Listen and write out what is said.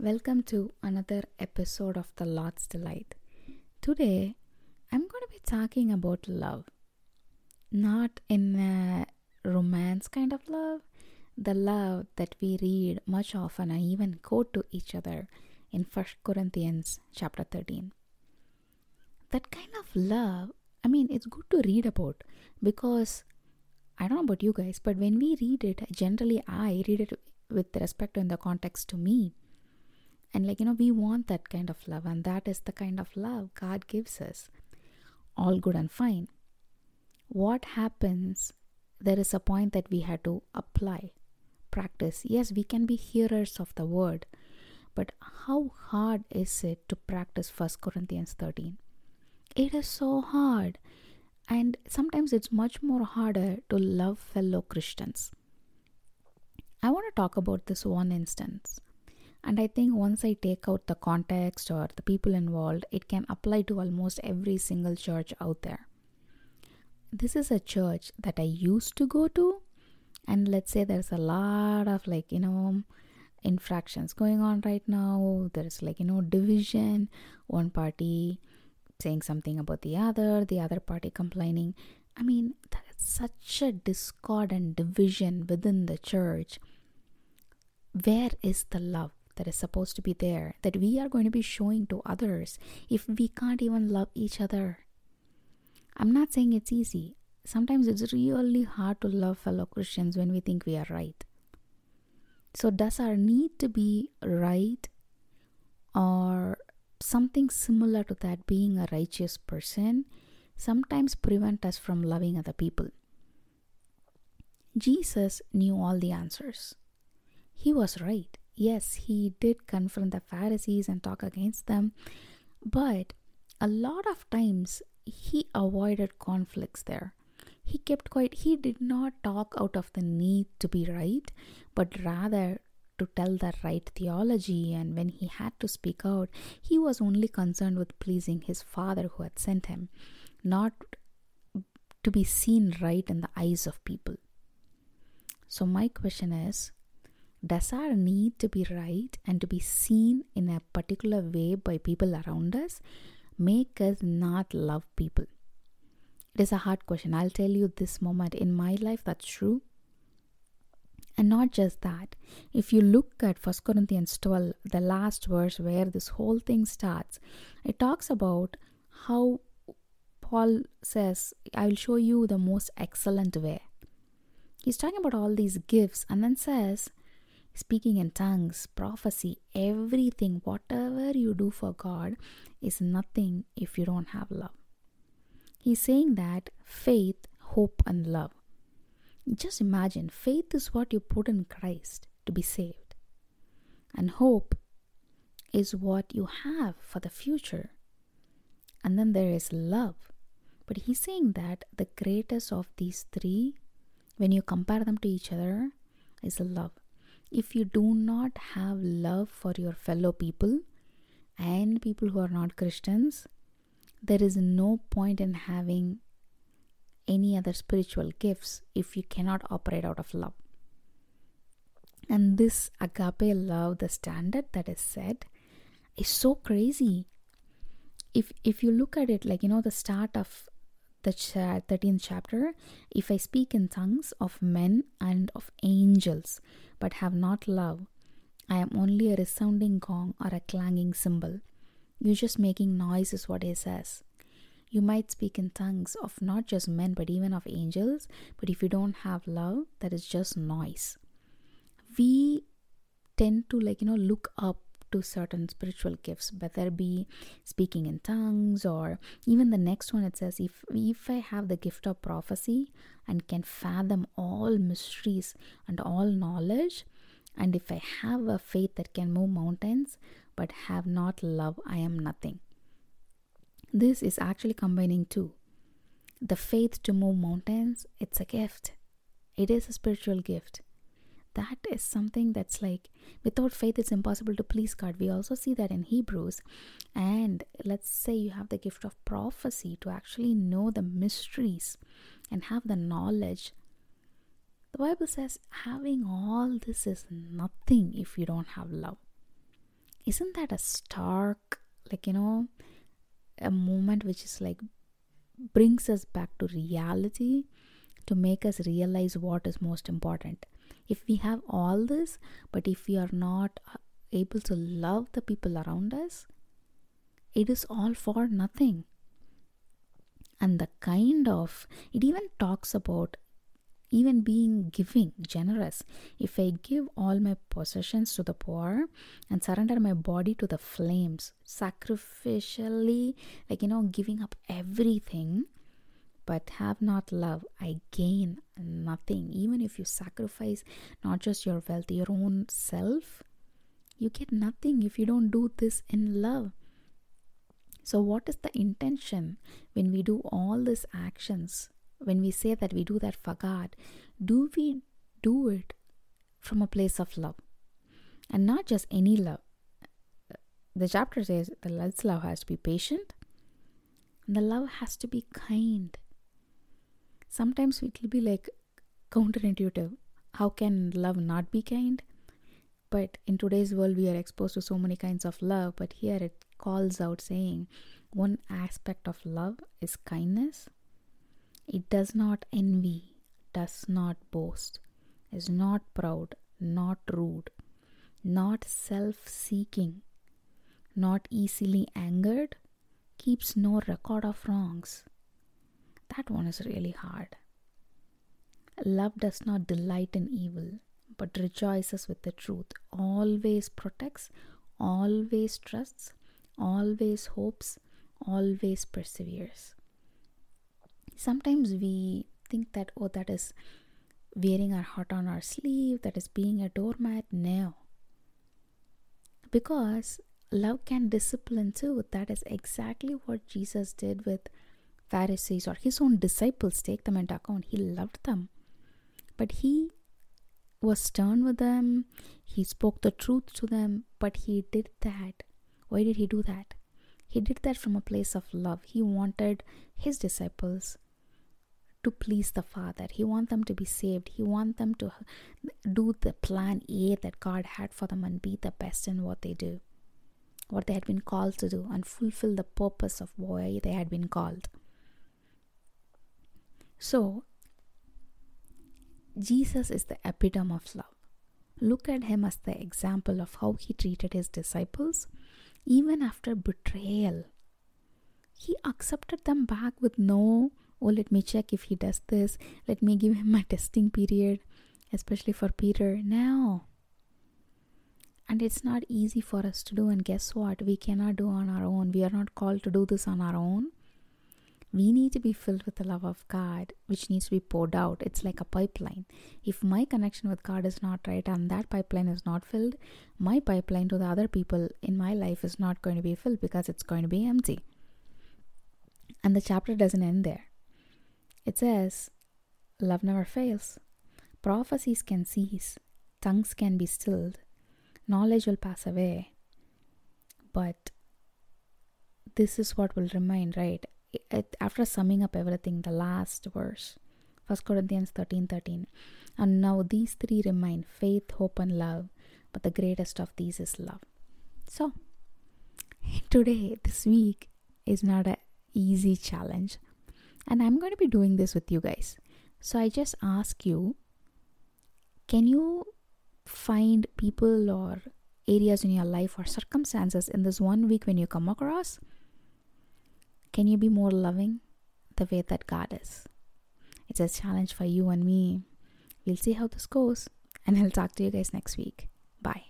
Welcome to another episode of The Lord's Delight. Today, I'm going to be talking about love. Not in a romance kind of love, the love that we read much often and even quote to each other in 1 Corinthians chapter 13. That kind of love, I mean, it's good to read about because I don't know about you guys, but when we read it, generally I read it with respect to in the context to me. And like, you know, we want that kind of love, and that is the kind of love God gives us. All good and fine. What happens? There is a point that we had to apply, practice. Yes, we can be hearers of the word, but how hard is it to practice 1 Corinthians 13? It is so hard. And sometimes it's much more harder to love fellow Christians. I want to talk about this one instance. And I think once I take out the context or the people involved, it can apply to almost every single church out there. This is a church that I used to go to, and let's say there's a lot of like, you know, infractions going on right now. There's like, you know, division, one party saying something about the other, the other party complaining. I mean, that's such a discord and division within the church. Where is the love that is supposed to be there that we are going to be showing to others if we can't even love each other? I'm not saying it's easy. Sometimes it's really hard to love fellow Christians when we think we are right. So, does our need to be right or something similar to that, being a righteous person, sometimes prevent us from loving other people. Jesus knew all the answers. He was right. Yes, he did confront the Pharisees and talk against them, but a lot of times he avoided conflicts there. He kept quiet. He did not talk out of the need to be right, but rather to tell the right theology, and when he had to speak out, he was only concerned with pleasing his father who had sent him, not to be seen right in the eyes of people. So, my question is Does our need to be right and to be seen in a particular way by people around us make us not love people? It is a hard question. I'll tell you this moment in my life that's true and not just that, if you look at 1 Corinthians 12, the last verse where this whole thing starts, it talks about how Paul says, I will show you the most excellent way. He's talking about all these gifts and then says, speaking in tongues, prophecy, everything, whatever you do for God is nothing if you don't have love. He's saying that faith, hope, and love just imagine faith is what you put in Christ to be saved, and hope is what you have for the future. And then there is love. But he's saying that the greatest of these three, when you compare them to each other, is love. If you do not have love for your fellow people and people who are not Christians, there is no point in having any other spiritual gifts if you cannot operate out of love. And this agape love, the standard that is set, is so crazy. If if you look at it like you know the start of the 13th chapter, if I speak in tongues of men and of angels, but have not love, I am only a resounding gong or a clanging cymbal. You're just making noise, is what he says. You might speak in tongues of not just men, but even of angels. But if you don't have love, that is just noise. We tend to, like, you know, look up to certain spiritual gifts whether be speaking in tongues or even the next one it says if if i have the gift of prophecy and can fathom all mysteries and all knowledge and if i have a faith that can move mountains but have not love i am nothing this is actually combining two. The faith to move mountains, it's a gift. It is a spiritual gift. That is something that's like without faith, it's impossible to please God. We also see that in Hebrews. And let's say you have the gift of prophecy to actually know the mysteries and have the knowledge. The Bible says having all this is nothing if you don't have love. isn't that a stark, like, you know, a moment which is like brings us back to reality to make us realize what is most important? If we have all this, but if we are not uh, able to love the people around us, it is all for nothing. And the kind of, it even talks about even being giving, generous. If I give all my possessions to the poor and surrender my body to the flames, sacrificially, like, you know, giving up everything, but have not love, I gain nothing. Even if you sacrifice not just your wealth, your own self, you get nothing if you don't do this in love. So, what is the intention when we do all these actions? When we say that we do that for God, do we do it from a place of love? And not just any love. The chapter says the love has to be patient, and the love has to be kind sometimes it will be like counterintuitive. How can love not be kind? But in today's world, we are exposed to so many kinds of love. But here it calls out saying one aspect of love is kindness. It does not envy, does not boast, is not proud, not rude, not self seeking, not easily angered, keeps no record of wrongs that one is really hard. Love does not delight in evil, but rejoices with the truth, always protects, always trusts, always hopes, always perseveres. Sometimes we think that, oh, that is wearing our heart on our sleeve, that is being a doormat. No. Because love can discipline too. That is exactly what Jesus did with Pharisees or his own disciples take them into oh, account. He loved them. But he was stern with them. He spoke the truth to them. But he did that. Why did he do that? He did that from a place of love. He wanted his disciples to please the Father. He wanted them to be saved. He wanted them to do the plan A that God had for them and be the best in what they do, what they had been called to do, and fulfill the purpose of why they had been called. So, Jesus is the epitome of love. Look at him as the example of how he treated his disciples, even after betrayal. He accepted them back with no, oh, let me check if he does this, let me give him my testing period, especially for Peter. No. And it's not easy for us to do, and guess what? We cannot do on our own. We are not called to do this on our own we need to be filled with the love of God, which needs to be poured out. It's like a pipeline. If my connection with God is not right and that pipeline is not filled, my pipeline to the other people in my life is not going to be filled because it's going to be empty. And the chapter doesn't end there. It says, Love never fails. Prophecies can cease, tongues can be stilled, knowledge will pass away. But this is what will remain, right? It, after summing up everything, the last verse, First Corinthians 13 13. And now these three remain faith, hope, and love, but the greatest of these is love. So, today, this week, is not an easy challenge, and I'm going to be doing this with you guys. So, I just ask you can you find people or areas in your life or circumstances in this one week when you come across? Can you be more loving the way that God is? It's a challenge for you and me. We'll see how this goes, and I'll talk to you guys next week. Bye.